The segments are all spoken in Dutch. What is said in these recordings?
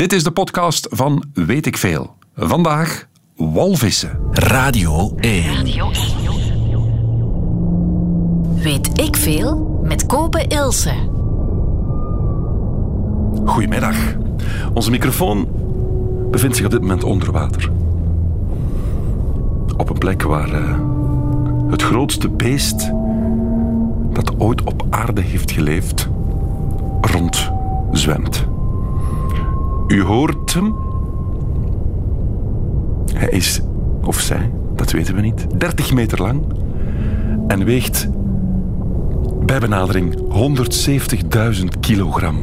Dit is de podcast van Weet ik Veel. Vandaag walvissen. Radio 1. Radio 1. Weet ik veel met Kopen Ilse. Goedemiddag. Onze microfoon bevindt zich op dit moment onder water. Op een plek waar uh, het grootste beest dat ooit op aarde heeft geleefd rondzwemt. U hoort hem. Hij is, of zij, dat weten we niet, 30 meter lang en weegt bij benadering 170.000 kilogram.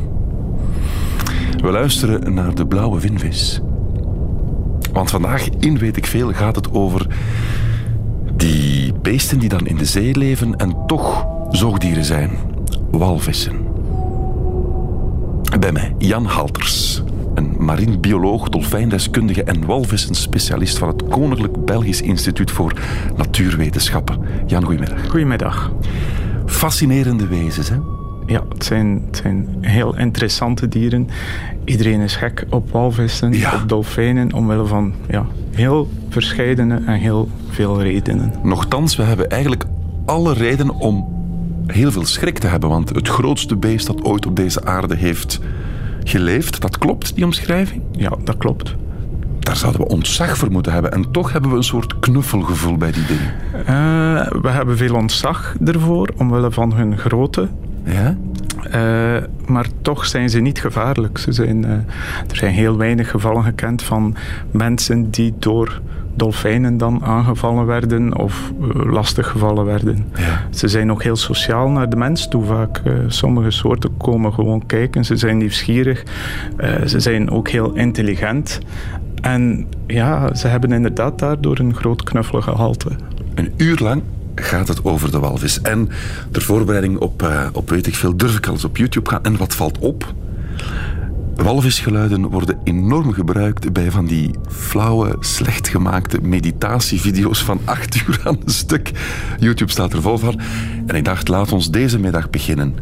We luisteren naar de blauwe winvis. Want vandaag in Weet ik Veel gaat het over die beesten die dan in de zee leven en toch zoogdieren zijn. Walvissen. Bij mij Jan Halters, een marine bioloog, dolfijndeskundige en walvissenspecialist van het Koninklijk Belgisch Instituut voor Natuurwetenschappen. Jan, goedemiddag. Goedemiddag. Fascinerende wezens, hè? Ja, het zijn, het zijn heel interessante dieren. Iedereen is gek op walvissen, Ja. op dolfijnen, omwille van ja, heel verscheidene en heel veel redenen. Nochtans, we hebben eigenlijk alle reden om heel veel schrik te hebben, want het grootste beest dat ooit op deze aarde heeft geleefd, dat klopt, die omschrijving? Ja, dat klopt. Daar zouden we ontzag voor moeten hebben. En toch hebben we een soort knuffelgevoel bij die dingen. Eh, we hebben veel ontzag ervoor, omwille van hun grootte. Ja? Eh, maar toch zijn ze niet gevaarlijk. Ze zijn, eh, er zijn heel weinig gevallen gekend van mensen die door dolfijnen dan aangevallen werden of eh, lastig gevallen werden. Ja. Ze zijn ook heel sociaal naar de mens toe vaak. Eh, sommige soorten komen gewoon kijken. Ze zijn nieuwsgierig. Eh, ze zijn ook heel intelligent. En ja, ze hebben inderdaad daardoor een groot knuffelgehalte. Een uur lang gaat het over de walvis. En ter voorbereiding op, op weet ik veel, durf ik al eens op YouTube gaan. En wat valt op? Walvisgeluiden worden enorm gebruikt bij van die flauwe, slecht gemaakte meditatievideo's van acht uur aan een stuk. YouTube staat er vol van. En ik dacht, laat ons deze middag beginnen.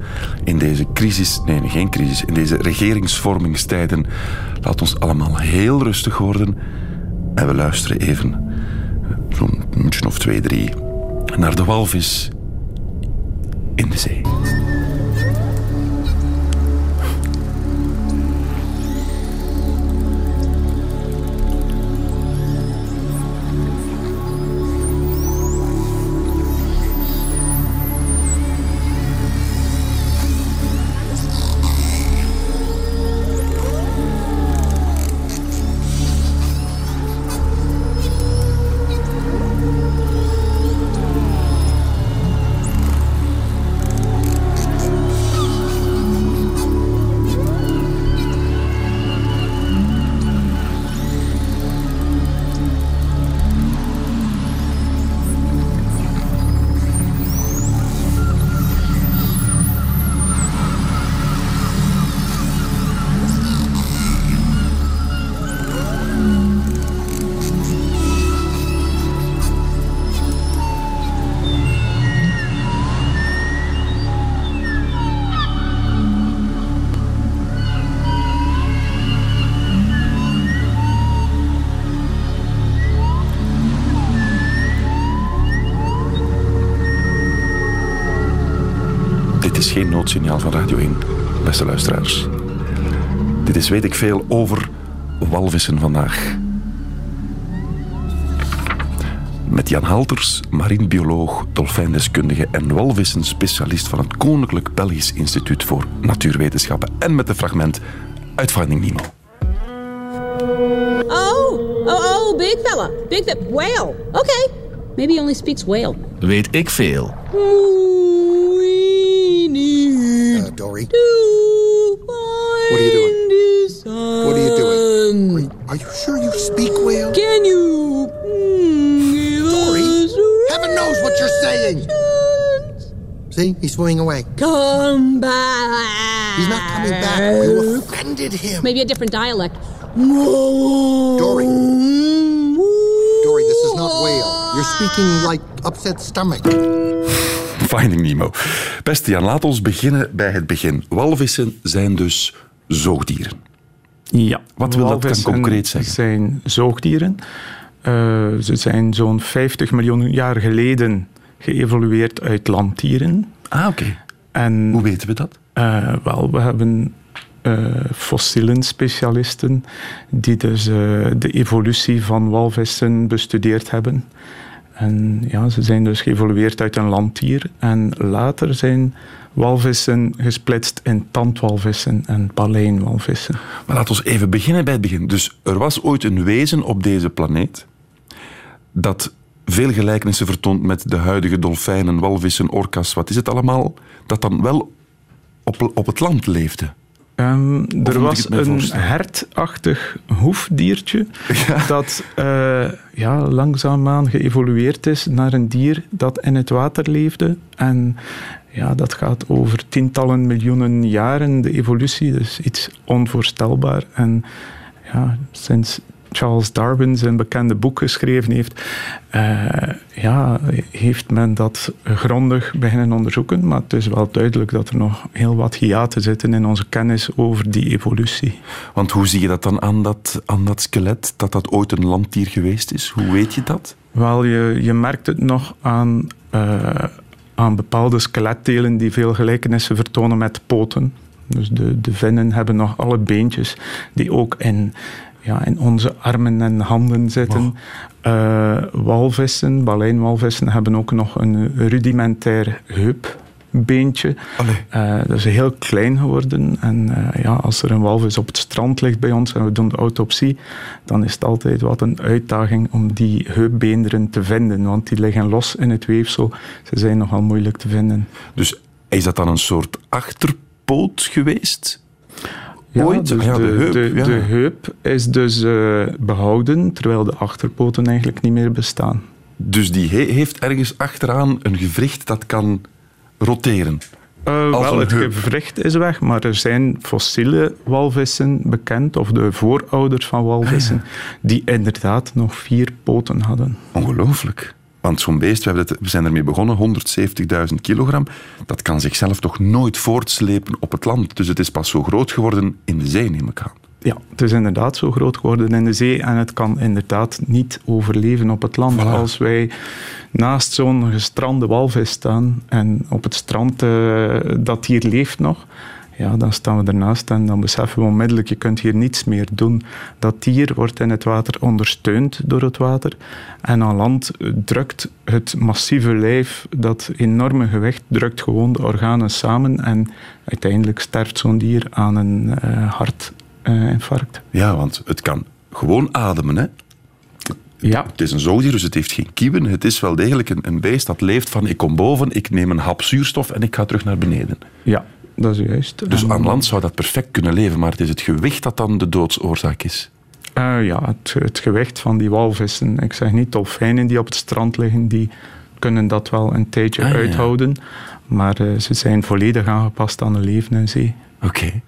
In deze crisis, nee, geen crisis, in deze regeringsvormingstijden. Laat ons allemaal heel rustig worden. En we luisteren even, zo'n minuutje of twee, drie, naar de walvis in de zee. Dit is geen noodsignaal van Radio 1, beste luisteraars. Dit is weet ik veel over walvissen vandaag. Met Jan Halters, marinebioloog, dolfijndeskundige en walvissenspecialist van het Koninklijk Belgisch Instituut voor Natuurwetenschappen. En met een fragment uit Finding Nemo. Oh, oh, oh, big fella. Big fella. Whale. Okay. Maybe he only speaks whale. Weet ik veel. What are you doing? what are you doing? Are you sure you speak whale? Can you us heaven knows what you're saying. See, he's swimming away. Come back. He's not coming back. You offended him. Maybe a different dialect. Dory. Dory, this is not whale. You're speaking like upset stomach. Finding Nemo. Beste Jan, laat ons beginnen bij het begin. Walvissen zijn dus zoogdieren. Ja. Wat wil dat concreet zeggen? zijn zoogdieren. Eh, ze zijn zo'n 50 miljoen jaar geleden geëvolueerd uit landdieren. Ah, oké. En Hoe weten we dat? Eh, wel, we hebben eh fossielen specialisten die dus eh, de evolutie van walvissen bestudeerd hebben. En ja, ze zijn dus geëvolueerd uit een landdier. En later zijn walvissen gesplitst in tandwalvissen en baleinwalvissen. Maar laten we even beginnen bij het begin. Dus er was ooit een wezen op deze planeet dat veel gelijkenissen vertoont met de huidige dolfijnen, walvissen, orka's, wat is het allemaal, dat dan wel op, op het land leefde. Ehm, er was een hertachtig hoefdiertje dat eh, ja, langzaamaan geëvolueerd is naar een dier dat in het water leefde. En ja, dat gaat over tientallen miljoenen jaren, de evolutie. Dus iets onvoorstelbaar. En ja, sinds Charles Darwin zijn bekende boek geschreven heeft, eh, ja, heeft men dat grondig beginnen onderzoeken. Maar het is wel duidelijk dat er nog heel wat hiaten zitten in onze kennis over die evolutie. Want hoe zie je dat dan aan dat, aan dat skelet, dat dat ooit een landdier geweest is? Hoe weet je dat? Wel, je, je merkt het nog aan, eh, aan bepaalde skeletdelen die veel gelijkenissen vertonen met poten. Dus de, de vinnen hebben nog alle beentjes die ook in, ja, in onze armen en handen zitten. Eh, walvissen, baleinwalvissen, hebben ook nog een rudimentair heupbeentje. Eh, dat is heel klein geworden. En eh, ja, als er een walvis op het strand ligt bij ons en we doen de autopsie, dan is het altijd wat een uitdaging om die heupbeenderen te vinden. Want die liggen los in het weefsel. Ze zijn nogal moeilijk te vinden. Dus is dat dan een soort achterpoot geweest? Ooit? dus Ah de heup, de, heup is dus eh, behouden, terwijl de achterpoten eigenlijk niet meer bestaan. Dus die he- heeft ergens achteraan een gewricht dat kan roteren. Eh, wel, het gewricht is weg, maar er zijn fossiele walvissen bekend, of de voorouders van walvissen, die inderdaad nog vier poten hadden. Ongelooflijk. Want zo'n beest, we, het, we zijn ermee begonnen, 170.000 kilogram, dat kan zichzelf toch nooit voortslepen op het land. Dus het is pas zo groot geworden in de zee, neem ik aan. Ja, het is inderdaad zo groot geworden in de zee en het kan inderdaad niet overleven op het land. Voilà. Als wij naast zo'n gestrande walvis staan en op het strand eh, dat hier leeft nog, ja, dan staan we ernaast en dan beseffen we onmiddellijk, je kunt hier niets meer doen. Dat dier wordt in het water ondersteund door het water en aan land eh, drukt het massieve lijf, dat enorme gewicht, drukt gewoon de organen samen en uiteindelijk sterft zo'n dier aan een eh, hartinfarct. Ja, want het kan gewoon ademen, hè. Ja, Het is een zoogdier, dus het heeft geen kieuwen. Het is wel degelijk een, een beest dat leeft van ik kom boven, ik neem een hap zuurstof en ik ga terug naar beneden. ja, dat is juist. Dus En, aan land zou dat perfect kunnen leven, maar het is het gewicht dat dan de doodsoorzaak is. eh, ja, het, het gewicht van die walvissen. Ik zeg niet dolfijnen die op het strand liggen, die kunnen dat wel een tijdje Ah, ja. uithouden. Maar eh, ze zijn volledig aangepast aan een leven in zee. Oké.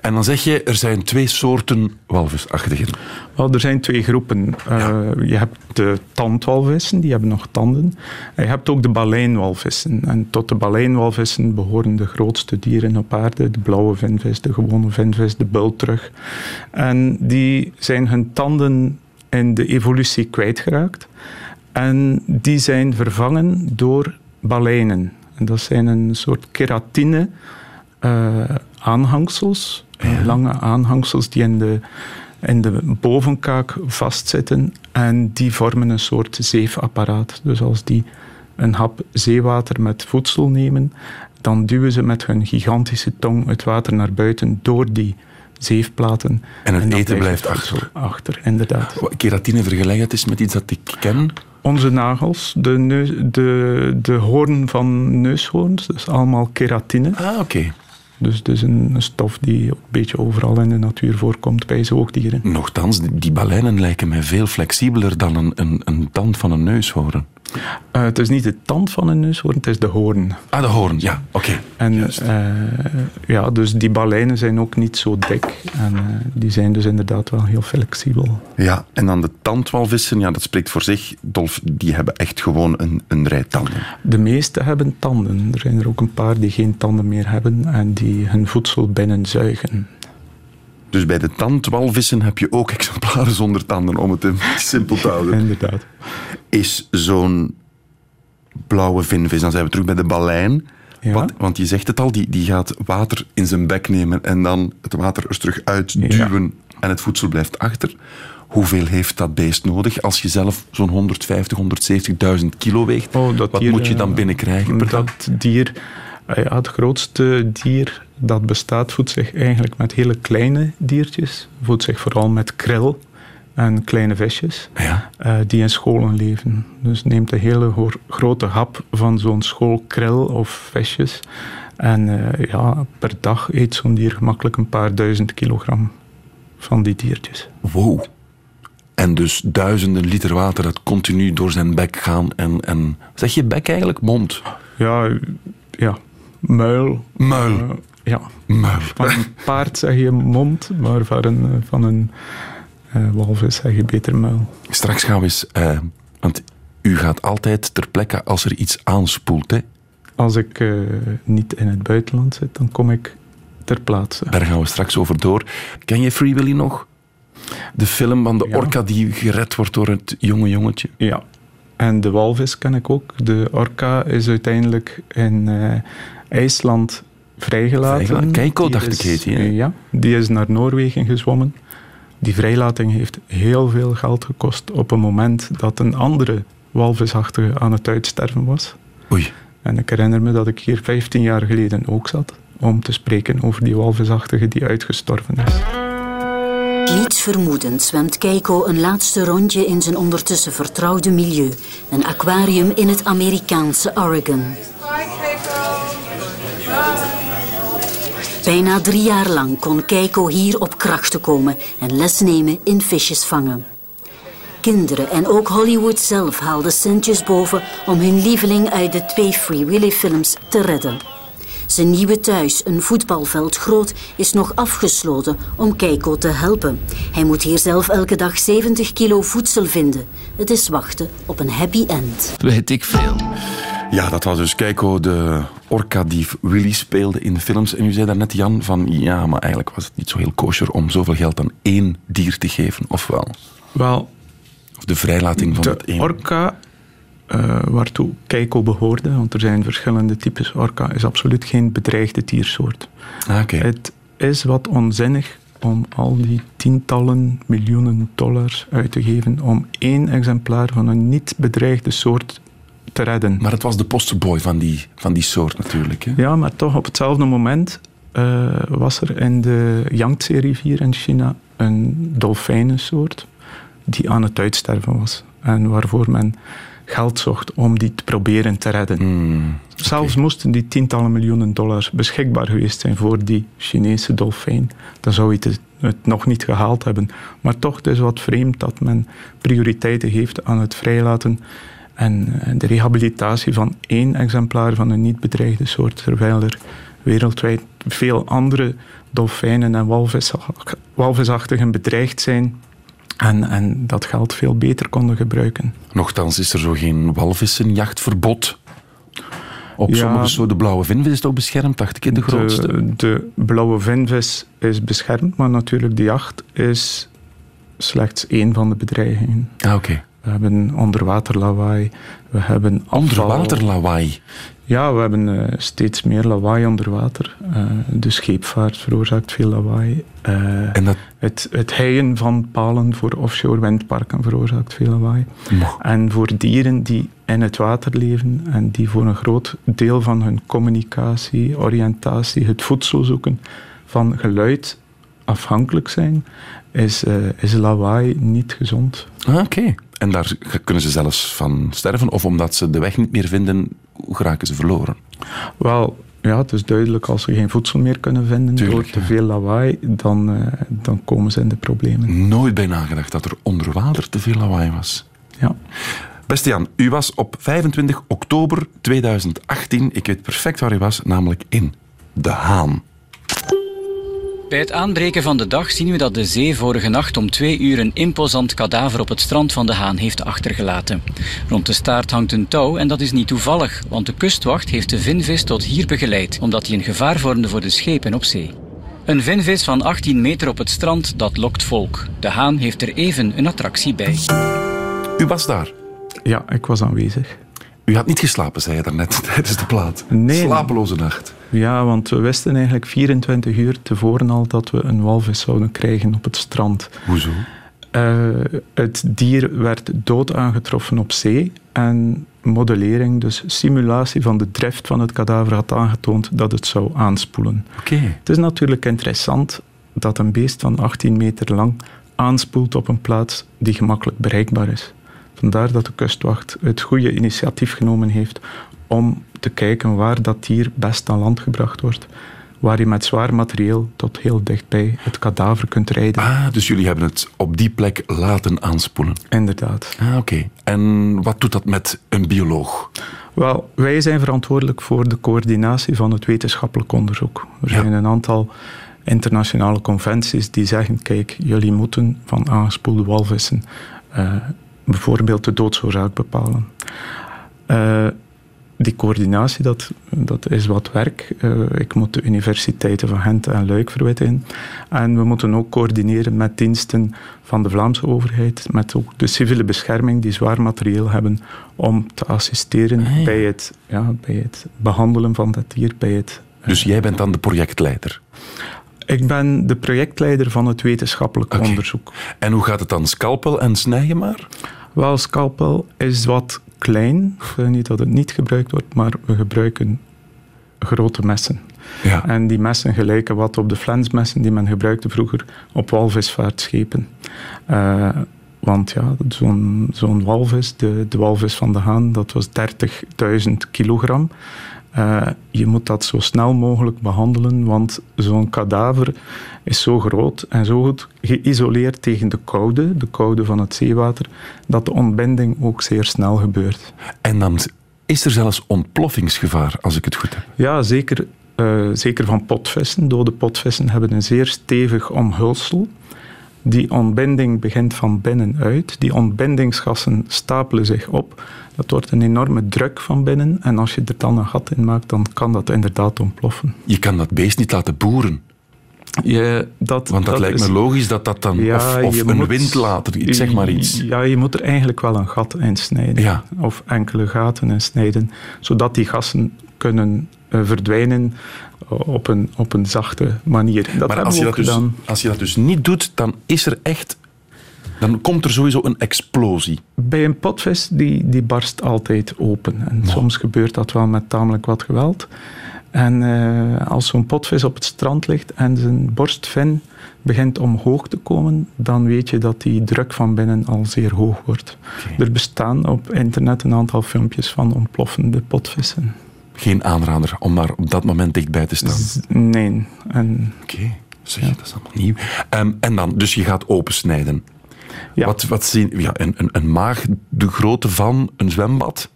En dan zeg je, er zijn twee soorten walvisachtigen. Wel, er zijn twee groepen. Eh, Je hebt de tandwalvissen, die hebben nog tanden. En je hebt ook de baleinwalvissen. En tot de baleinwalvissen behoren de grootste dieren op aarde. De blauwe vinvis, de gewone vinvis, de bultrug. En die zijn hun tanden in de evolutie kwijtgeraakt. En die zijn vervangen door baleinen. En dat zijn een soort keratine eh, aanhangsels. eh, Lange aanhangsels die in de, in de bovenkaak vastzitten. En die vormen een soort zeefapparaat. Dus als die een hap zeewater met voedsel nemen, dan duwen ze met hun gigantische tong het water naar buiten door die zeefplaten. En het eten blijft voedsel achter. Inderdaad. Keratine vergelijk dat is met iets dat ik ken. Onze nagels, de, neus, de, de hoorn van neushoorns, is allemaal keratine. Ah, oké. Dus is een stof die een beetje overal in de natuur voorkomt bij zoogdieren. Nochtans, die- die baleinen lijken mij veel flexibeler dan een, een, een tand van een neushoorn. Eh, het is niet de tand van een neushoorn, het is de hoorn. Ah, de hoorn, ja, oké. En eh, ja, dus die baleinen zijn ook niet zo dik. En eh, die zijn dus inderdaad wel heel flexibel. Ja, en dan de tandwalvissen, ja, dat spreekt voor zich. Dolf, die hebben echt gewoon een, een rij tanden. De meeste hebben tanden. Er zijn er ook een paar die geen tanden meer hebben en die hun voedsel binnenzuigen. Dus bij de tandwalvissen heb je ook exemplaren zonder tanden, om het simpel te houden. Inderdaad. Is zo'n blauwe vinvis, dan zijn we terug bij de balijn. Ja. Wat, want je zegt het al, die, die gaat water in zijn bek nemen en dan het water er terug uitduwen en het voedsel blijft achter. Hoeveel heeft dat beest nodig als je zelf zo'n 150, 170.000 kilo weegt? Oh, dat Wat dier, moet je dan eh, binnenkrijgen per dag? Dat dier, eh, ja, het grootste dier dat bestaat, voedt zich eigenlijk met hele kleine diertjes. Voedt zich vooral met kril en kleine visjes Ja. eh, die in scholen leven. Dus neemt een hele grote hap van zo'n school kril of visjes. En eh, ja, per dag eet zo'n dier gemakkelijk een paar duizend kilogram van die diertjes. Wow. En dus duizenden liter water dat continu door zijn bek gaan. En, en zeg je bek eigenlijk? Mond. Ja, ja muil. Muil. eh, ja, Muil. Van een paard zeg je mond, maar van een, eh, van een eh, walvis zeg je beter muil. Straks gaan we eens... eh, want u gaat altijd ter plekke als er iets aanspoelt. Hè? Als ik niet in het buitenland zit, dan kom ik ter plaatse. Daar gaan we straks over door. Ken je Free Willy nog? De film van de Ja. orka die gered wordt door het jonge jongetje. Ja. En de walvis ken ik ook. De orka is uiteindelijk in IJsland vrijgelaten. Vrijgelaten? Keiko, Die dacht is- ik, heet Ja, die is naar Noorwegen gezwommen. Die vrijlating heeft heel veel geld gekost op een moment dat een andere walvisachtige aan het uitsterven was. Oei. En ik herinner me dat ik hier 15 jaar geleden ook zat om te spreken over die walvisachtige die uitgestorven is. Niets vermoedend zwemt Keiko een laatste rondje in zijn ondertussen vertrouwde milieu. Een aquarium in het Amerikaanse Oregon. Bijna drie jaar lang kon Keiko hier op krachten komen en les nemen in visjes vangen. Kinderen en ook Hollywood zelf haalden centjes boven om hun lieveling uit de twee Free Willy films te redden. Zijn nieuwe thuis, een voetbalveld groot, is nog afgesloten om Keiko te helpen. Hij moet hier zelf elke dag 70 kilo voedsel vinden. Het is wachten op een happy end. Weet ik veel. Ja, dat was dus Keiko, de orka die Willy speelde in films. En u zei daarnet, Jan, van ja, maar eigenlijk was het niet zo heel kosher om zoveel geld aan één dier te geven, of wel? Wel, Of de vrijlating van de het één. orka eh, waartoe Keiko behoorde, want er zijn verschillende types orka, is absoluut geen bedreigde diersoort. Ah. Het is wat onzinnig om al die tientallen miljoenen dollars uit te geven om één exemplaar van een niet bedreigde soort te redden. Maar het was de posterboy van die, van die soort natuurlijk. Hè? Ja, maar toch op hetzelfde moment eh, was er in de Yangtze-rivier in China een dolfijnensoort die aan het uitsterven was. En waarvoor men geld zocht om die te proberen te redden. Hmm, Zelfs moesten die tientallen miljoenen dollars beschikbaar geweest zijn voor die Chinese dolfijn. Dan zou je het, het nog niet gehaald hebben. Maar toch, het is wat vreemd dat men prioriteiten geeft aan het vrijlaten en eh, de rehabilitatie van één exemplaar van een niet bedreigde soort, terwijl er wereldwijd veel andere dolfijnen en walvis, walvisachtigen bedreigd zijn en, en dat geld veel beter konden gebruiken. Nochtans is er zo geen walvissenjachtverbod. Op Ja. sommige soorten blauwe vinvis is toch beschermd, dacht ik, in de grootste. De, de blauwe vinvis is beschermd, maar natuurlijk de jacht is slechts één van de bedreigingen. Ah, oké. We hebben onderwaterlawaai, we hebben afval. Onderwaterlawaai. Ja, we hebben eh, steeds meer lawaai onder water. Eh, de scheepvaart veroorzaakt veel lawaai. Eh, En dat... het, het heien van palen voor offshore windparken veroorzaakt veel lawaai. En voor dieren die in het water leven en die voor een groot deel van hun communicatie, oriëntatie, het voedsel zoeken, van geluid afhankelijk zijn, is, is lawaai niet gezond. Ah, oké. En daar kunnen ze zelfs van sterven? Of omdat ze de weg niet meer vinden, geraken ze verloren? Wel, ja, het is duidelijk als ze geen voedsel meer kunnen vinden Tuurlijk, door te veel lawaai, dan, eh, dan komen ze in de problemen. Nooit bij nagedacht dat er onder water te veel lawaai was. Ja. Beste Jan, u was op 25 oktober 2018, ik weet perfect waar u was, namelijk in De Haan. Bij het aanbreken van de dag zien we dat de zee vorige nacht om twee uur een imposant kadaver op het strand van de Haan heeft achtergelaten. Rond de staart hangt een touw en dat is niet toevallig, want de kustwacht heeft de vinvis tot hier begeleid, omdat hij een gevaar vormde voor de schepen op zee. Een vinvis van 18 meter op het strand, dat lokt volk. De haan heeft er even een attractie bij. U was daar. Ja, ik was aanwezig. U had niet geslapen, zei je daarnet tijdens de plaat. Nee. Slapeloze nacht. Ja, want we wisten eigenlijk 24 uur tevoren al dat we een walvis zouden krijgen op het strand. Hoezo? Uh, het dier werd dood aangetroffen op zee en modellering, dus simulatie van de drift van het kadaver had aangetoond dat het zou aanspoelen. Oké. Het is natuurlijk interessant dat een beest van 18 meter lang aanspoelt op een plaats die gemakkelijk bereikbaar is. Vandaar dat de kustwacht het goede initiatief genomen heeft om te kijken waar dat dier best aan land gebracht wordt. Waar je met zwaar materieel tot heel dichtbij het kadaver kunt rijden. Ah, dus jullie hebben het op die plek laten aanspoelen. Inderdaad. Ah, oké. En wat doet dat met een bioloog? Wel, wij zijn verantwoordelijk voor de coördinatie van het wetenschappelijk onderzoek. Er zijn een aantal internationale conventies die zeggen: kijk, jullie moeten van aangespoelde walvissen eh, bijvoorbeeld de doodsoorzaak bepalen. Eh, die coördinatie, dat, dat is wat werk. Eh, ik moet de universiteiten van Gent en Luik verwittigen. En we moeten ook coördineren met diensten van de Vlaamse overheid, met ook de civiele bescherming die zwaar materieel hebben om te assisteren bij, het, ja, bij het behandelen van dat dier, bij het Dus jij bent dan de projectleider. ik ben de projectleider van het wetenschappelijk onderzoek. En hoe gaat het dan? Scalpel en snijden maar? Wel, scalpel is wat klein. Ik zeg niet dat het niet gebruikt wordt, maar we gebruiken grote messen. Ja. En die messen gelijken wat op de flensmessen die men gebruikte vroeger op walvisvaartschepen. Eh, want ja, zo'n zo'n walvis, de, de walvis van de Haan, dat was 30.000 kilogram. Eh, je moet dat zo snel mogelijk behandelen, want zo'n kadaver is zo groot en zo goed geïsoleerd tegen de koude, de koude van het zeewater, dat de ontbinding ook zeer snel gebeurt. En dan is er zelfs ontploffingsgevaar, als ik het goed heb. Ja, zeker, eh, zeker van potvissen. Dode potvissen hebben een zeer stevig omhulsel. Die ontbinding begint van binnenuit. Die ontbindingsgassen stapelen zich op. Dat wordt een enorme druk van binnen. En als je er dan een gat in maakt, dan kan dat inderdaad ontploffen. Je kan dat beest niet laten boeren. Je, dat, Want dat, lijkt is- me logisch dat dat dan... Ja, of een moet- wind laten, ik zeg maar iets. Ja, je moet er eigenlijk wel een gat in snijden. Ja. Of enkele gaten in snijden. Zodat die gassen kunnen eh, verdwijnen op een, op een zachte manier. Dat maar als je, dat dus, als je dat dus niet doet, dan is er echt... Dan komt er sowieso een explosie. Bij een potvis, die, die barst altijd open. En soms gebeurt dat wel met tamelijk wat geweld. En eh, als zo'n potvis op het strand ligt en zijn borstvin begint omhoog te komen, dan weet je dat die druk van binnen al zeer hoog wordt. Er bestaan op internet een aantal filmpjes van ontploffende potvissen. Geen aanrader om maar op dat moment dichtbij te staan. Z- Nee. En Oké, zeg je, dat is allemaal nieuw. Ehm, en dan, dus je gaat opensnijden. Ja. Wat, wat zien, ja, een, een, een maag, de grootte van een zwembad.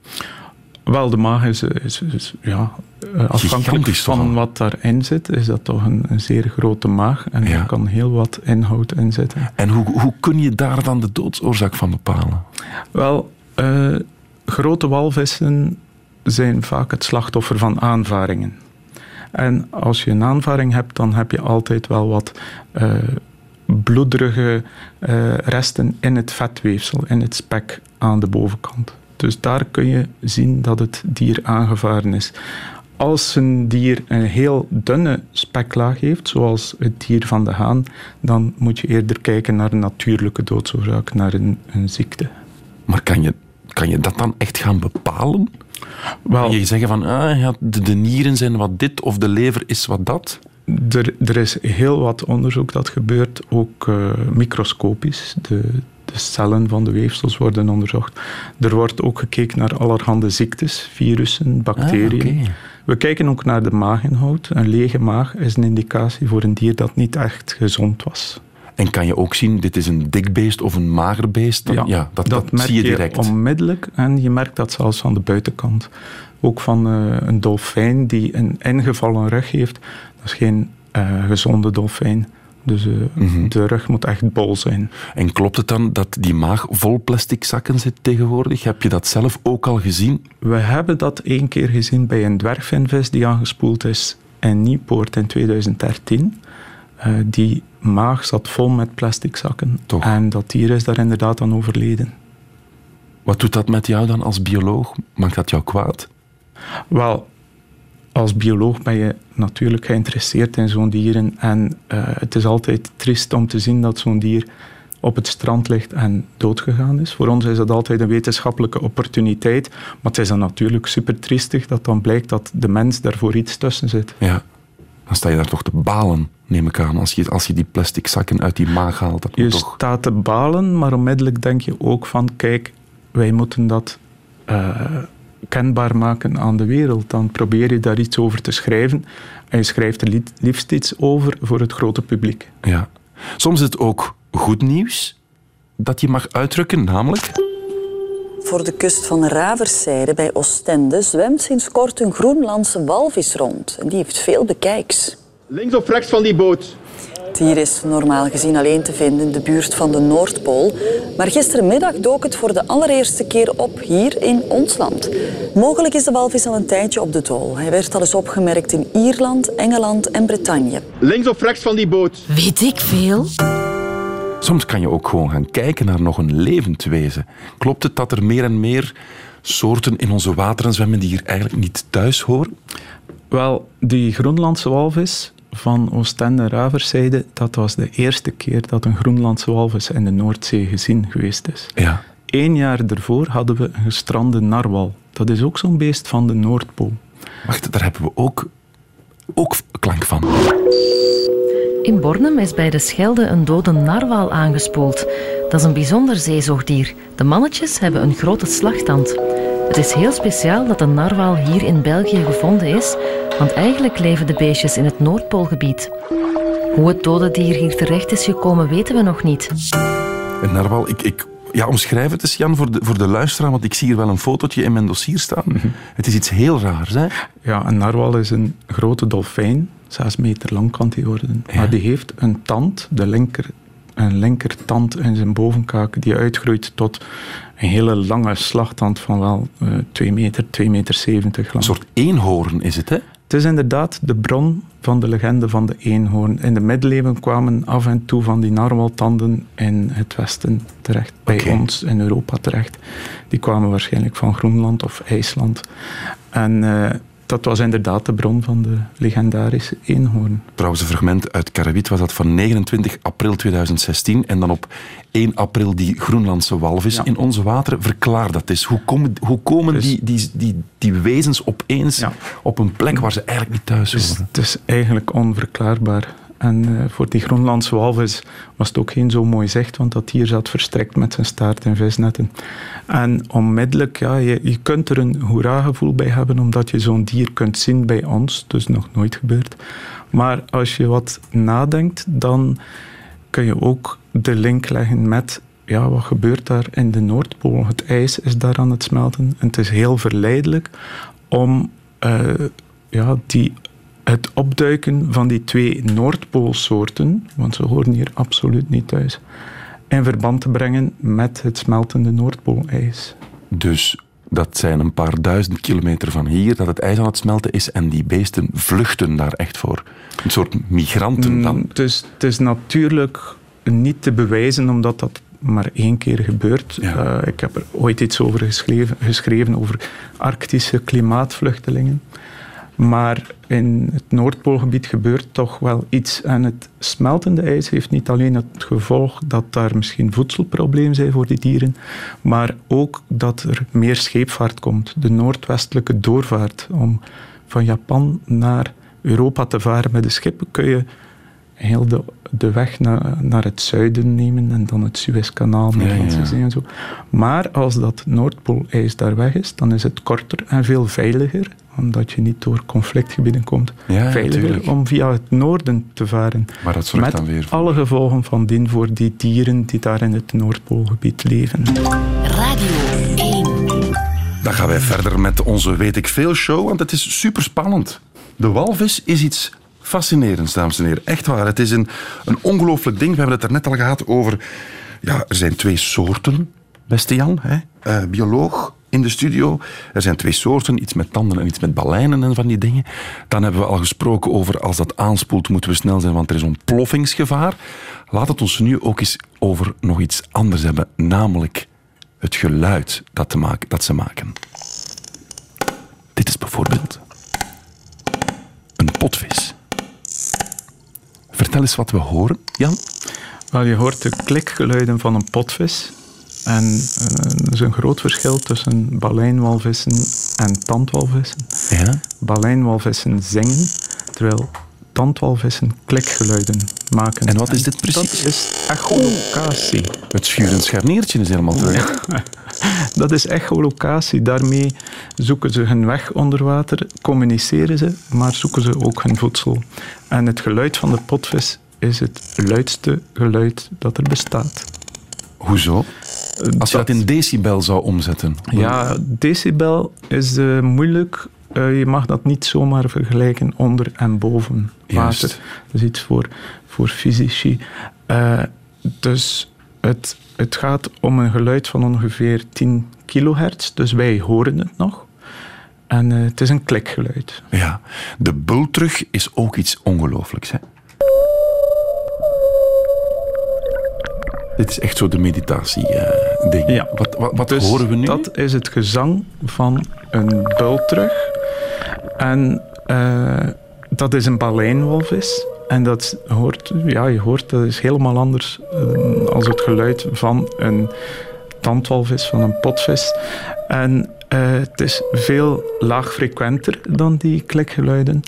wel, de maag is, is, is ja, eh, afhankelijk van al? wat daarin zit, is dat toch een, een zeer grote maag. En Ja. er kan heel wat inhoud in zitten. En hoe, hoe kun je daar dan de doodsoorzaak van bepalen? Wel, eh, grote walvissen zijn vaak het slachtoffer van aanvaringen. En als je een aanvaring hebt, dan heb je altijd wel wat eh, bloederige eh, resten in het vetweefsel, in het spek aan de bovenkant. Dus daar kun je zien dat het dier aangevaren is. Als een dier een heel dunne speklaag heeft, zoals het dier van de haan, dan moet je eerder kijken naar een natuurlijke doodsoorzaak, naar een, een ziekte. Maar kan je, kan je dat dan echt gaan bepalen? Wel, je zeggen van, ah, ja, de, de nieren zijn wat dit of de lever is wat dat? Er, er is heel wat onderzoek dat gebeurt, ook eh, microscopisch. De, de cellen van de weefsels worden onderzocht. Er wordt ook gekeken naar allerhande ziektes, virussen, bacteriën. Ah. We kijken ook naar de maaginhoud. Een lege maag is een indicatie voor een dier dat niet echt gezond was. En kan je ook zien, dit is een dik beest of een mager beest? Dan, ja, dat, dat, merk zie je direct. onmiddellijk en je merkt dat zelfs van de buitenkant. Ook van eh, een dolfijn die een ingevallen rug heeft. Dat is geen eh, gezonde dolfijn. Dus eh, Mhm. de rug moet echt bol zijn. En klopt het dan dat die maag vol plastic zakken zit tegenwoordig? Heb je dat zelf ook al gezien? We hebben dat één keer gezien bij een dwergvinvis die aangespoeld is in Nieuwpoort in 2013. Uh, die maag zat vol met plastic zakken. Toch? En dat dier is daar inderdaad aan overleden. Wat doet dat met jou dan als bioloog? Maakt dat jou kwaad? Wel, als bioloog ben je natuurlijk geïnteresseerd in zo'n dieren. En uh, het is altijd triest om te zien dat zo'n dier op het strand ligt en doodgegaan is. Voor ons is dat altijd een wetenschappelijke opportuniteit. Maar het is dan natuurlijk super triestig dat dan blijkt dat de mens daarvoor iets tussen zit. Ja, dan sta je daar toch te balen, neem ik aan, als je, als je die plastic zakken uit die maag haalt. Dat je toch... staat te balen, maar onmiddellijk denk je ook van, kijk, wij moeten dat uh, kenbaar maken aan de wereld. Dan probeer je daar iets over te schrijven. En je schrijft er liefst iets over voor het grote publiek. Ja. Soms is het ook goed nieuws dat je mag uitdrukken, namelijk... Voor de kust van Raverszijde bij Oostende zwemt sinds kort een Groenlandse walvis rond. En die heeft veel bekijks. Links of rechts van die boot? Het dier is normaal gezien alleen te vinden in de buurt van de Noordpool. Maar gistermiddag dook het voor de allereerste keer op hier in ons land. Mogelijk is de walvis al een tijdje op de dool. Hij werd al eens opgemerkt in Ierland, Engeland en Bretagne. Links of rechts van die boot? Weet ik veel. Soms kan je ook gewoon gaan kijken naar nog een levend wezen. Klopt het dat er meer en meer soorten in onze wateren zwemmen die hier eigenlijk niet thuis horen? Wel, die Groenlandse walvis van Oostende-Raverzijde, dat was de eerste keer dat een Groenlandse walvis in de Noordzee gezien geweest is. Ja. Eén jaar ervoor hadden we een gestrande narwal. Dat is ook zo'n beest van de Noordpool. Wacht, daar hebben we ook, ook klank van. In Bornem is bij de Schelde een dode narwal aangespoeld. Dat is een bijzonder zeezoogdier. De mannetjes hebben een grote slagtand. Het is heel speciaal dat een narwal hier in België gevonden is, want eigenlijk leven de beestjes in het Noordpoolgebied. Hoe het dode dier hier terecht is gekomen, weten we nog niet. Een narwal, ik, ik ja, omschrijf het eens, Jan, voor de, voor de luisteraar, want ik zie hier wel een fotootje in mijn dossier staan. Mhm. Het is iets heel raars, hè? Ja, een narwal is een grote dolfijn. Zes meter lang kan die worden. Ja. Maar die heeft een tand, de linker, een linkertand in zijn bovenkaak, die uitgroeit tot een hele lange slagtand van wel uh, 2 meter, 2 meter 70 lang. Een soort eenhoorn is het, hè? Het is inderdaad de bron van de legende van de eenhoorn. In de middeleeuwen kwamen af en toe van die narwaltanden in het westen terecht, bij ons in Europa terecht. Die kwamen waarschijnlijk van Groenland of IJsland. En uh, dat was inderdaad de bron van de legendarische eenhoorn. Trouwens, een fragment uit Karabit was dat van 29 april 2016 en dan op 1 april die Groenlandse walvis Ja. in onze wateren. Verklaar dat eens. Hoe komen, hoe komen Dus- die, die, die, die wezens opeens Ja. op een plek waar ze eigenlijk niet thuis Dus horen? het is eigenlijk onverklaarbaar. En uh, voor die Groenlandse walvis was het ook geen zo mooi zicht, want dat dier zat verstrekt met zijn staart in visnetten. En onmiddellijk, ja, je, je kunt er een hoera-gevoel bij hebben, omdat je zo'n dier kunt zien bij ons. Dus nog nooit gebeurd. Maar als je wat nadenkt, dan kun je ook de link leggen met ja, wat gebeurt daar in de Noordpool? Het ijs is daar aan het smelten. En het is heel verleidelijk om uh, ja, die het opduiken van die twee Noordpoolsoorten, want ze horen hier absoluut niet thuis, in verband te brengen met het smeltende Noordpoolijs. Dus dat zijn een paar duizend kilometer van hier dat het ijs aan het smelten is en die beesten vluchten daar echt voor. Een soort migranten dan. Mm, het, is, het is natuurlijk niet te bewijzen omdat dat maar één keer gebeurt. Ja. Uh, ik heb er ooit iets over geschreven, geschreven over arctische klimaatvluchtelingen. Maar in het Noordpoolgebied gebeurt toch wel iets. En het smeltende ijs heeft niet alleen het gevolg dat daar misschien voedselproblemen zijn voor die dieren, maar ook dat er meer scheepvaart komt. De noordwestelijke doorvaart. Om van Japan naar Europa te varen met de schip kun je heel de, de weg naar, naar het zuiden nemen en dan het Suezkanaal, Middellandse Ja, ja. Zee en zo. Maar als dat Noordpoolijs daar weg is, dan is het korter en veel veiliger, omdat je niet door conflictgebieden komt. Ja, veiliger natuurlijk. om via het noorden te varen. Maar dat zorgt Met dan weer voor... alle gevolgen van dien voor die dieren die daar in het Noordpoolgebied leven. Radio 1. Dan gaan wij verder met onze Weet ik Veel show, want het is super spannend. De walvis is iets fascinerends, dames en heren. Echt waar. Het is een, een ongelooflijk ding. We hebben het er net al gehad over... Ja, er zijn twee soorten, beste Jan. Hè? Uh, bioloog in de studio. Er zijn twee soorten, iets met tanden en iets met baleinen en van die dingen. Dan hebben we al gesproken over als dat aanspoelt moeten we snel zijn, want er is ontploffingsgevaar. Laat het ons nu ook eens over nog iets anders hebben, namelijk het geluid dat, maken, dat ze maken. Dit is bijvoorbeeld een potvis. Vertel eens wat we horen, Jan. Wel, je hoort de klikgeluiden van een potvis. En uh, er is een groot verschil tussen baleinwalvissen en tandwalvissen. Ja? Baleinwalvissen zingen, terwijl tandwalvissen klikgeluiden maken. En wat is dit precies? Dat is echolocatie. Het schurend scharniertje is helemaal terug. dat is echolocatie. Daarmee zoeken ze hun weg onder water, communiceren ze, maar zoeken ze ook hun voedsel. En het geluid van de potvis is het luidste geluid dat er bestaat. Hoezo? Als je dat, in decibel zou omzetten. Ja, decibel is uh, moeilijk. Uh, je mag dat niet zomaar vergelijken onder en boven water. Dat is iets voor, voor fysici. Uh, dus het, het gaat om een geluid van ongeveer 10 kilohertz. Dus wij horen het nog. En het is een klikgeluid. Ja, de bultrug is ook iets ongelooflijks. Hè? Dit is echt zo de meditatie-ding. ja. Wat, wat, wat dus horen we nu? Dat is het gezang van een bultrug. En uh, dat is een baleinwalvis. En dat hoort, ja, je hoort, dat is helemaal anders uh, als het geluid van een tandwalvis, van een potvis. En uh, het is veel laagfrequenter dan die klikgeluiden.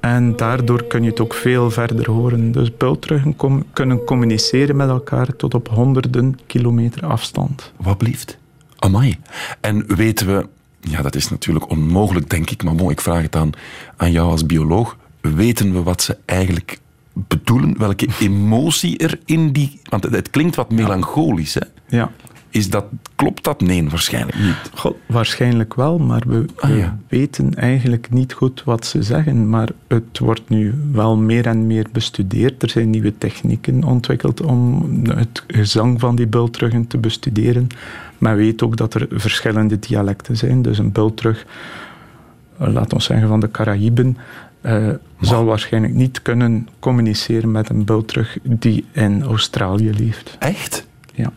En daardoor kun je het ook veel verder horen. Dus bultruggen com kunnen communiceren met elkaar tot op honderden kilometer afstand. Wat blieft? Amai. En weten we, ja dat is natuurlijk onmogelijk denk ik, maar bon, ik vraag het aan, aan jou als bioloog. Weten we wat ze eigenlijk bedoelen? Welke emotie er in die... Want het, het klinkt wat melancholisch, hè? Ja. Is dat, klopt dat? Nee, waarschijnlijk niet. God, waarschijnlijk wel, maar we, ah, ja. weten eigenlijk niet goed wat ze zeggen. Maar het wordt nu wel meer en meer bestudeerd. Er zijn nieuwe technieken ontwikkeld om het gezang van die bultruggen te bestuderen. Men weet ook dat er verschillende dialecten zijn. Dus een bultrug, laten we zeggen van de Caraïben, uh, zal waarschijnlijk niet kunnen communiceren met een bultrug die in Australië leeft. Echt? Ja.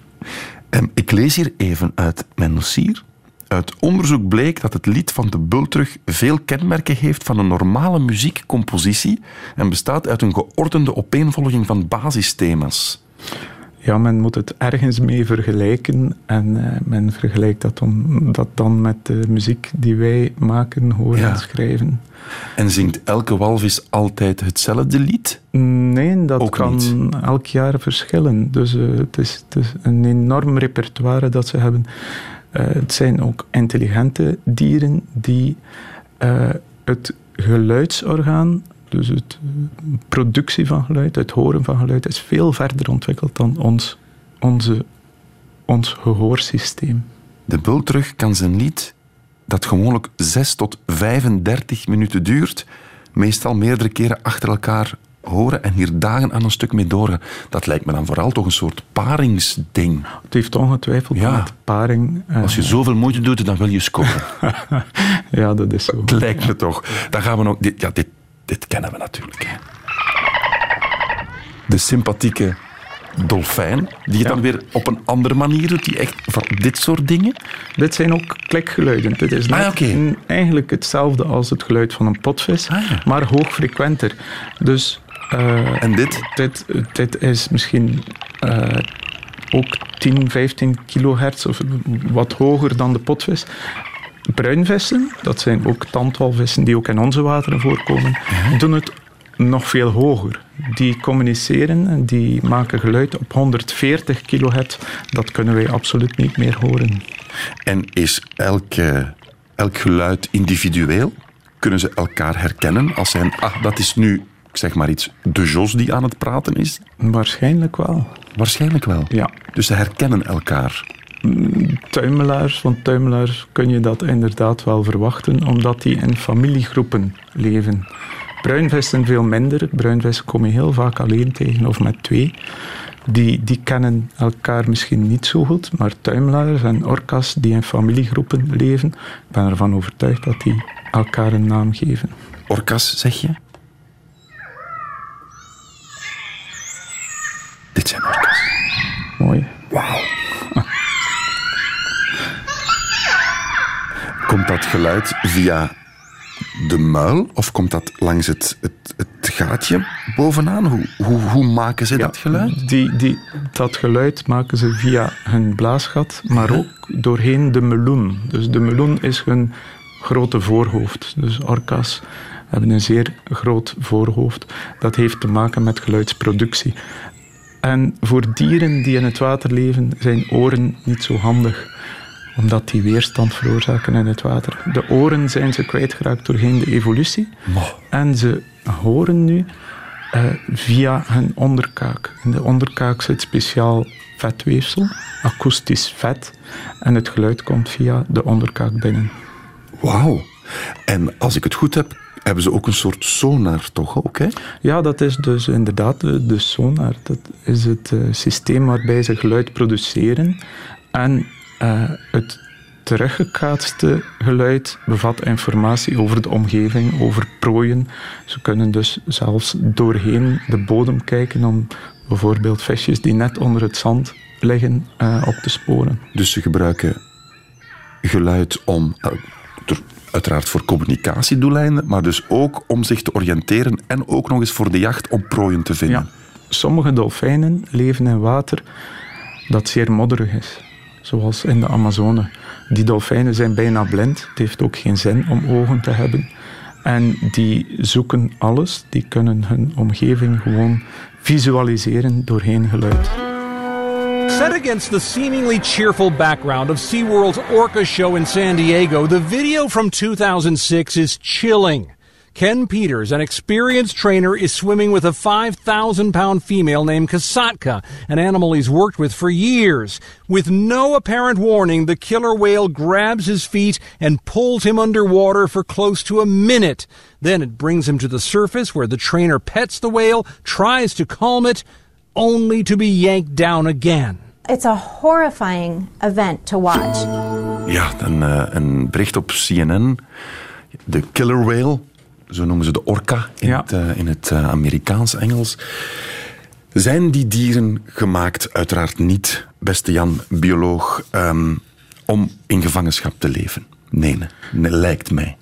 Ik lees hier even uit mijn dossier. Uit onderzoek bleek dat het lied van de Bultrug veel kenmerken heeft van een normale muziekcompositie en bestaat uit een geordende opeenvolging van basisthema's. Ja, men moet het ergens mee vergelijken en uh, men vergelijkt dat dan, dat dan met de muziek die wij maken, horen Ja. en schrijven. En zingt elke walvis altijd hetzelfde lied? Nee, dat Ook kan niet. elk jaar verschillen. Dus eh, het, is, het is een enorm repertoire dat ze hebben. Eh, het zijn ook intelligente dieren die eh, het geluidsorgaan, dus het eh, productie van geluid, het horen van geluid, is veel verder ontwikkeld dan ons, onze, ons gehoorsysteem. De Bultrug kan zijn lied, dat gewoonlijk 6 tot 35 minuten duurt, meestal meerdere keren achter elkaar horen en hier dagen aan een stuk mee doorgaan. Dat lijkt me dan vooral toch een soort paringsding. Het heeft ongetwijfeld Ja. met paring. eh, Als je zoveel moeite doet, dan wil je scoren. ja, dat is zo. Het lijkt me toch. Dan gaan we. Dit, ja, dit, dit kennen we natuurlijk. Hè. De sympathieke dolfijn, die het dan weer op een andere manier doet, die echt van dit soort dingen. Dit zijn ook klikgeluiden. Dit is net Ah, eigenlijk hetzelfde als het geluid van een potvis, Ah, ja. maar hoogfrequenter. Dus eh, En dit? dit, dit is misschien eh, ook 10, 15 kilohertz of wat hoger dan de potvis. Bruinvissen, dat zijn ook tandwalvissen die ook in onze wateren voorkomen, doen het nog veel hoger. Die communiceren en die maken geluid op 140 kilohertz. Dat kunnen wij absoluut niet meer horen. En is elk, eh, elk geluid individueel? Kunnen ze elkaar herkennen als zijn... Ah, dat is nu, ik zeg maar iets, de Jos die aan het praten is? Waarschijnlijk wel. Waarschijnlijk wel. Ja. Dus ze herkennen elkaar. Tuimelaars, van tuimelaars kun je dat inderdaad wel verwachten, omdat die in familiegroepen leven. Bruinvissen veel minder. Bruinvissen kom je heel vaak alleen tegen of met twee. die, die kennen elkaar misschien niet zo goed, maar tuimelaars en orka's die in familiegroepen leven, ik ben ervan overtuigd dat die elkaar een naam geven. Orka's, zeg je? Dit zijn orka's. Mooi. Wauw. Komt dat geluid via de muil of komt dat langs het, het, het gaatje bovenaan? Hoe, hoe, hoe maken ze dat geluid? Die, die, dat geluid maken ze via hun blaasgat, maar ook doorheen de meloen. Dus de meloen is hun grote voorhoofd. Dus orka's hebben een zeer groot voorhoofd. Dat heeft te maken met geluidsproductie. En voor dieren die in het water leven zijn oren niet zo handig omdat die weerstand veroorzaken in het water. De oren zijn ze kwijtgeraakt doorheen de evolutie. En ze horen nu uh, via hun onderkaak. In de onderkaak zit speciaal vetweefsel, akoestisch vet. En het geluid komt via de onderkaak binnen. Wauw. En als ik het goed heb, hebben ze ook een soort sonar, toch ook? Hè? Ja, dat is dus inderdaad de, de sonar. Dat is het uh, systeem waarbij ze geluid produceren en uh, het teruggekaatste geluid bevat informatie over de omgeving, over prooien. Ze kunnen dus zelfs doorheen de bodem kijken om bijvoorbeeld visjes die net onder het zand liggen uh, op te sporen. Dus ze gebruiken geluid om, uh, uiteraard voor communicatiedoeleinden, maar dus ook om zich te oriënteren en ook nog eens voor de jacht om prooien te vinden. Ja. Sommige dolfijnen leven in water dat zeer modderig is zoals in de Amazone. Die dolfijnen zijn bijna blind. Het heeft ook geen zin om ogen te hebben. En die zoeken alles. Die kunnen hun omgeving gewoon visualiseren doorheen geluid. Set against the seemingly cheerful background of SeaWorld's Orca show in San Diego, the video from 2006 is chilling. Ken Peters, an experienced trainer, is swimming with a 5,000 pound female named Kasatka, an animal he's worked with for years. With no apparent warning, the killer whale grabs his feet and pulls him underwater for close to a minute. Then it brings him to the surface where the trainer pets the whale, tries to calm it, only to be yanked down again. It's a horrifying event to watch. Ja, een, uh, een bericht op CNN. De killer whale zo noemen ze de orca in het, uh, in het uh, Amerikaans-Engels. Zijn die dieren gemaakt? Uiteraard niet, beste Jan, bioloog, um, om in gevangenschap te leven. Nee, nee, lijkt mij.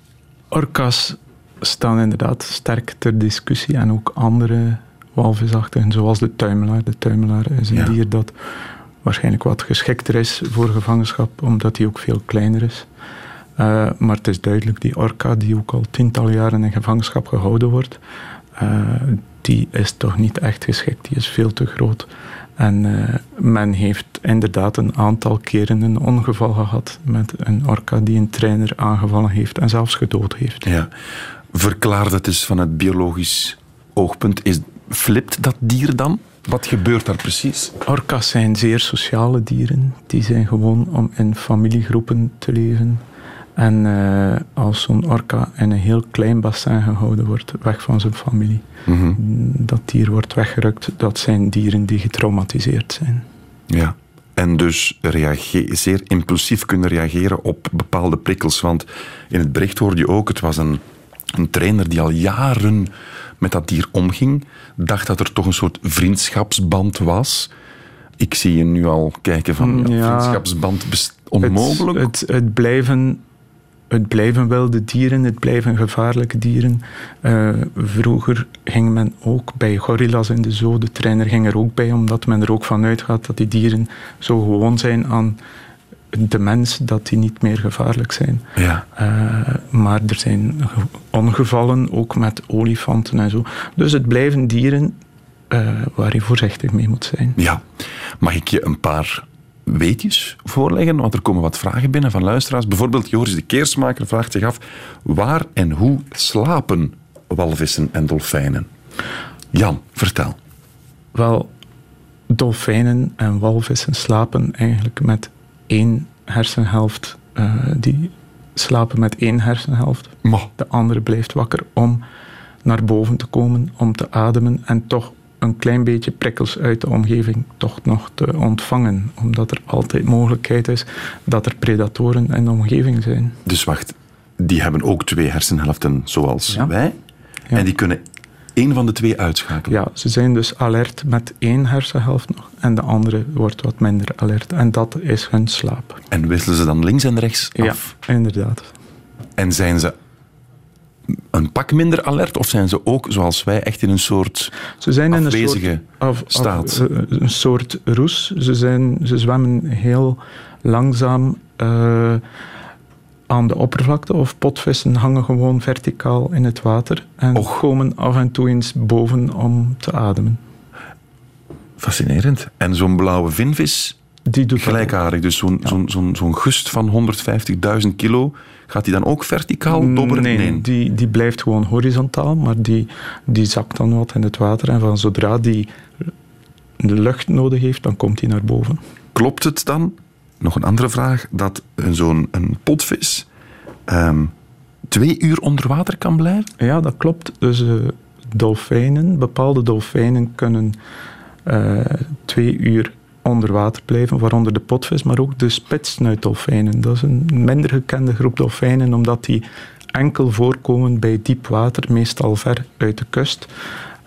Orcas staan inderdaad sterk ter discussie en ook andere walvisachtigen, zoals de tuimelaar. De tuimelaar is een ja. dier dat waarschijnlijk wat geschikter is voor gevangenschap, omdat hij ook veel kleiner is. Uh, maar het is duidelijk, die orka die ook al tientallen jaren in gevangenschap gehouden wordt, uh, die is toch niet echt geschikt. Die is veel te groot. En uh, men heeft inderdaad een aantal keren een ongeval gehad met een orka die een trainer aangevallen heeft en zelfs gedood heeft. Ja. Verklaar dat eens van het biologisch oogpunt. Is, flipt dat dier dan? Wat gebeurt daar precies? Orka's zijn zeer sociale dieren. Die zijn gewoon om in familiegroepen te leven. En uh, als zo'n orka in een heel klein bassin gehouden wordt, weg van zijn familie, mm -hmm. dat dier wordt weggerukt, dat zijn dieren die getraumatiseerd zijn. Ja. En dus zeer impulsief kunnen reageren op bepaalde prikkels. Want in het bericht hoorde je ook, het was een, een trainer die al jaren met dat dier omging, dacht dat er toch een soort vriendschapsband was. Ik zie je nu al kijken van, ja, ja vriendschapsband onmogelijk. Het, het, het blijven het blijven wilde dieren, het blijven gevaarlijke dieren. Uh, vroeger ging men ook bij gorilla's in de zoo, de trainer ging er ook bij, omdat men er ook van uitgaat dat die dieren zo gewoon zijn aan de mens dat die niet meer gevaarlijk zijn. Ja. Uh, maar er zijn ongevallen, ook met olifanten en zo. Dus het blijven dieren uh, waar je voorzichtig mee moet zijn. Ja. Mag ik je een paar weetjes voorleggen, want er komen wat vragen binnen van luisteraars. Bijvoorbeeld Joris de Keersmaker vraagt zich af waar en hoe slapen walvissen en dolfijnen? Jan, vertel. Wel, dolfijnen en walvissen slapen eigenlijk met één hersenhelft. Uh, die slapen met één hersenhelft. De andere blijft wakker om naar boven te komen, om te ademen en toch een klein beetje prikkels uit de omgeving toch nog te ontvangen. Omdat er altijd mogelijkheid is dat er predatoren in de omgeving zijn. Dus wacht, die hebben ook twee hersenhelften zoals wij. En die kunnen één van de twee uitschakelen. Ja, ze zijn dus alert met één hersenhelft nog en de andere wordt wat minder alert. En dat is hun slaap. En wisselen ze dan links en rechts af? Ja, inderdaad. En zijn ze een pak minder alert of zijn ze ook, zoals wij, echt in een soort ze zijn in afwezige een soort, af, staat? Af, een soort roes. Ze, zijn, ze zwemmen heel langzaam uh, aan de oppervlakte of potvissen hangen gewoon verticaal in het water en Och. komen af en toe eens boven om te ademen. Fascinerend. En zo'n blauwe vinvis, die doet gelijkaardig. Dus zo'n ja. zo'n zo'n zo'n gust van 150.000 kilo, gaat die dan ook verticaal dobberen? Nee, nee. Die, die blijft gewoon horizontaal, maar die, die zakt dan wat in het water. En van zodra die de lucht nodig heeft, dan komt hij naar boven. Klopt het dan nog een andere vraag, dat zo'n een potvis um, twee uur onder water kan blijven? Ja, dat klopt. Dus uh, dolfijnen, bepaalde dolfijnen kunnen uh, twee uur onder water blijven, waaronder de potvis, maar ook de spitsnuitdolfijnen. Dat is een minder gekende groep dolfijnen, omdat die enkel voorkomen bij diep water, meestal ver uit de kust.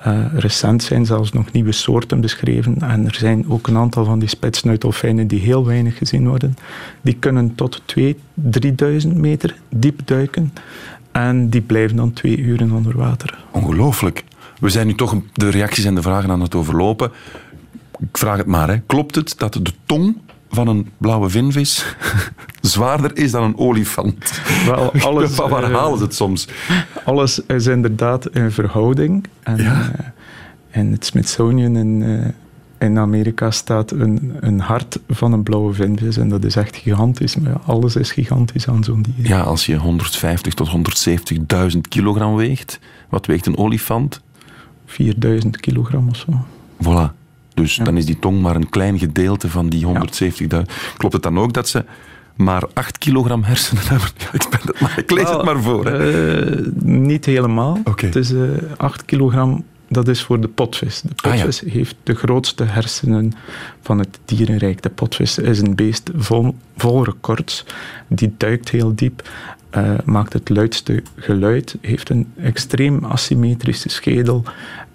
Uh, recent zijn zelfs nog nieuwe soorten beschreven en er zijn ook een aantal van die spitsnuitdolfijnen die heel weinig gezien worden. Die kunnen tot 2.000, 3.000 meter diep duiken en die blijven dan twee uren onder water. Ongelooflijk. We zijn nu toch de reacties en de vragen aan het overlopen. Ik vraag het maar, hè. klopt het dat de tong van een blauwe vinvis zwaarder is dan een olifant. Wel, alles, waar halen ze het soms? Alles is inderdaad in verhouding. En, ja. uh, in het Smithsonian in, uh, in Amerika staat een, een hart van een blauwe vinvis. En dat is echt gigantisch. Maar ja, alles is gigantisch aan zo'n dier. Ja, als je 150 tot 170.000 kilogram weegt, wat weegt een olifant? 4000 kilogram of zo. Voilà. Dus ja. dan is die tong maar een klein gedeelte van die 170.000. Ja. Klopt het dan ook dat ze maar 8 kilogram hersenen hebben? ik, ben het maar, ik lees het maar voor. Uh, niet helemaal. Okay. Het is uh, 8 kilogram, dat is voor de potvis. De potvis ah, ja. heeft de grootste hersenen van het dierenrijk. De potvis is een beest vol, vol records. Die duikt heel diep. Uh, maakt het luidste geluid, heeft een extreem asymmetrische schedel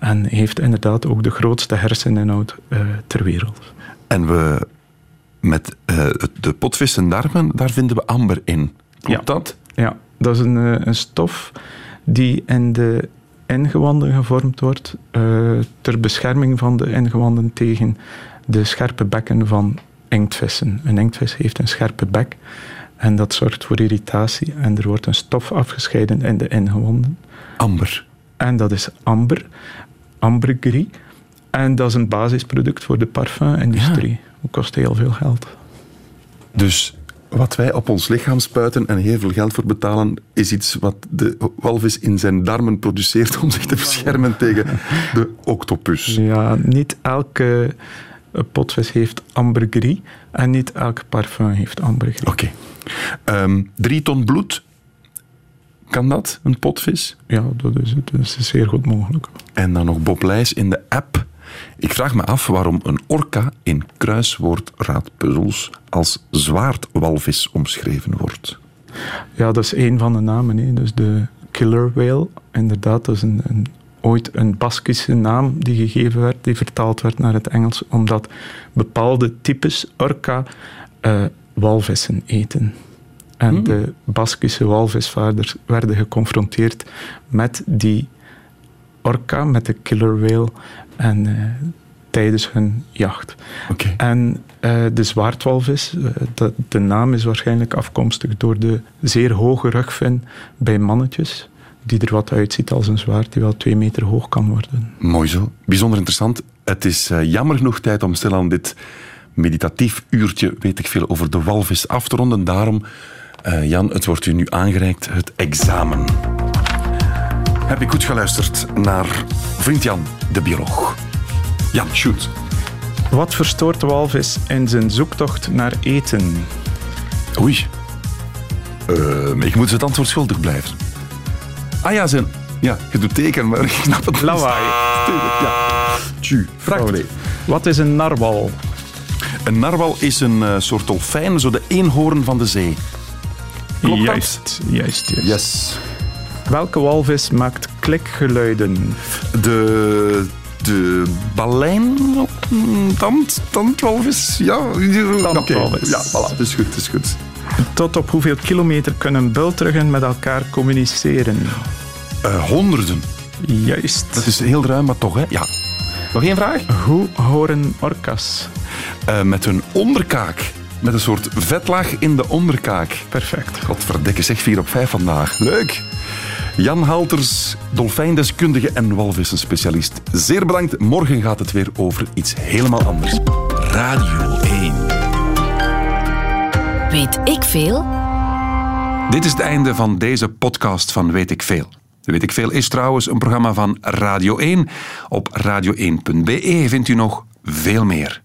en heeft inderdaad ook de grootste herseninhoud uh, ter wereld. En we, met uh, de potvissendarmen, daar vinden we amber in. Klopt ja. dat? Ja, dat is een, een stof die in de ingewanden gevormd wordt ter bescherming van de ingewanden tegen de scherpe bekken van inktvissen. Een inktvis heeft een scherpe bek. En dat zorgt voor irritatie en er wordt een stof afgescheiden in de ingewanden. Amber. En dat is amber, ambergris. En dat is een basisproduct voor de parfumindustrie. Ja. Dat kost heel veel geld. Dus wat wij op ons lichaam spuiten en heel veel geld voor betalen, is iets wat de walvis in zijn darmen produceert om zich te beschermen tegen de octopus. Ja, niet elke potvis heeft ambergris en niet elk parfum heeft ambergris. Oké. Okay. Um, drie ton bloed, kan dat, een potvis? Ja, dat is, het. dat is zeer goed mogelijk. En dan nog Bob Leijs in de app. Ik vraag me af waarom een orka in kruiswoordraadpuzzels als zwaardwalvis omschreven wordt. Ja, dat is een van de namen. Hè. Dus de killer whale, inderdaad, dat is een, een ooit een Baskische naam die gegeven werd, die vertaald werd naar het Engels, omdat bepaalde types orka uh, walvissen eten. En hmm. de Baskische walvisvaarders werden geconfronteerd met die orka, met de killer whale, en, uh, tijdens hun jacht. Okay. En uh, de zwaardwalvis, uh, de, de naam is waarschijnlijk afkomstig door de zeer hoge rugvin bij mannetjes die er wat uitziet als een zwaard die wel twee meter hoog kan worden. Mooi zo. Bijzonder interessant. Het is uh, jammer genoeg tijd om stil aan dit meditatief uurtje, weet ik veel, over de walvis af te ronden. Daarom, uh, Jan, het wordt u nu aangereikt, het examen. Heb ik goed geluisterd naar vriend Jan, de bioloog. Jan, shoot. Wat verstoort de walvis in zijn zoektocht naar eten? Oei. Uh, ik moet het antwoord schuldig blijven. Ah ja, zijn. Ja, je doet teken, maar ik snap het Lawaai. Ja. Tju, vraag 2. Wat is een narwal? Een narwal is een uh, soort dolfijn, zo de eenhoorn van de zee. Klopt juist, juist, juist. Yes. Welke walvis maakt klikgeluiden? De de balijn, tand, tandwalvis, ja. Tandwalvis. Ja, voilà, het is goed, het is goed. Tot op hoeveel kilometer kunnen bultruggen met elkaar communiceren? Uh, honderden. Juist. Dat is heel ruim, maar toch, hè? Ja. Nog één vraag? Hoe horen orka's? Uh, met hun onderkaak. Met een soort vetlaag in de onderkaak. Perfect. Godverdikke, zeg 4 op 5 vandaag. Leuk. Jan Halters, dolfijndeskundige en walvissenspecialist. Zeer bedankt. Morgen gaat het weer over iets helemaal anders. Radio 1. Weet ik veel? Dit is het einde van deze podcast van Weet ik veel. Weet ik veel is trouwens een programma van Radio 1. Op radio1.be vindt u nog veel meer.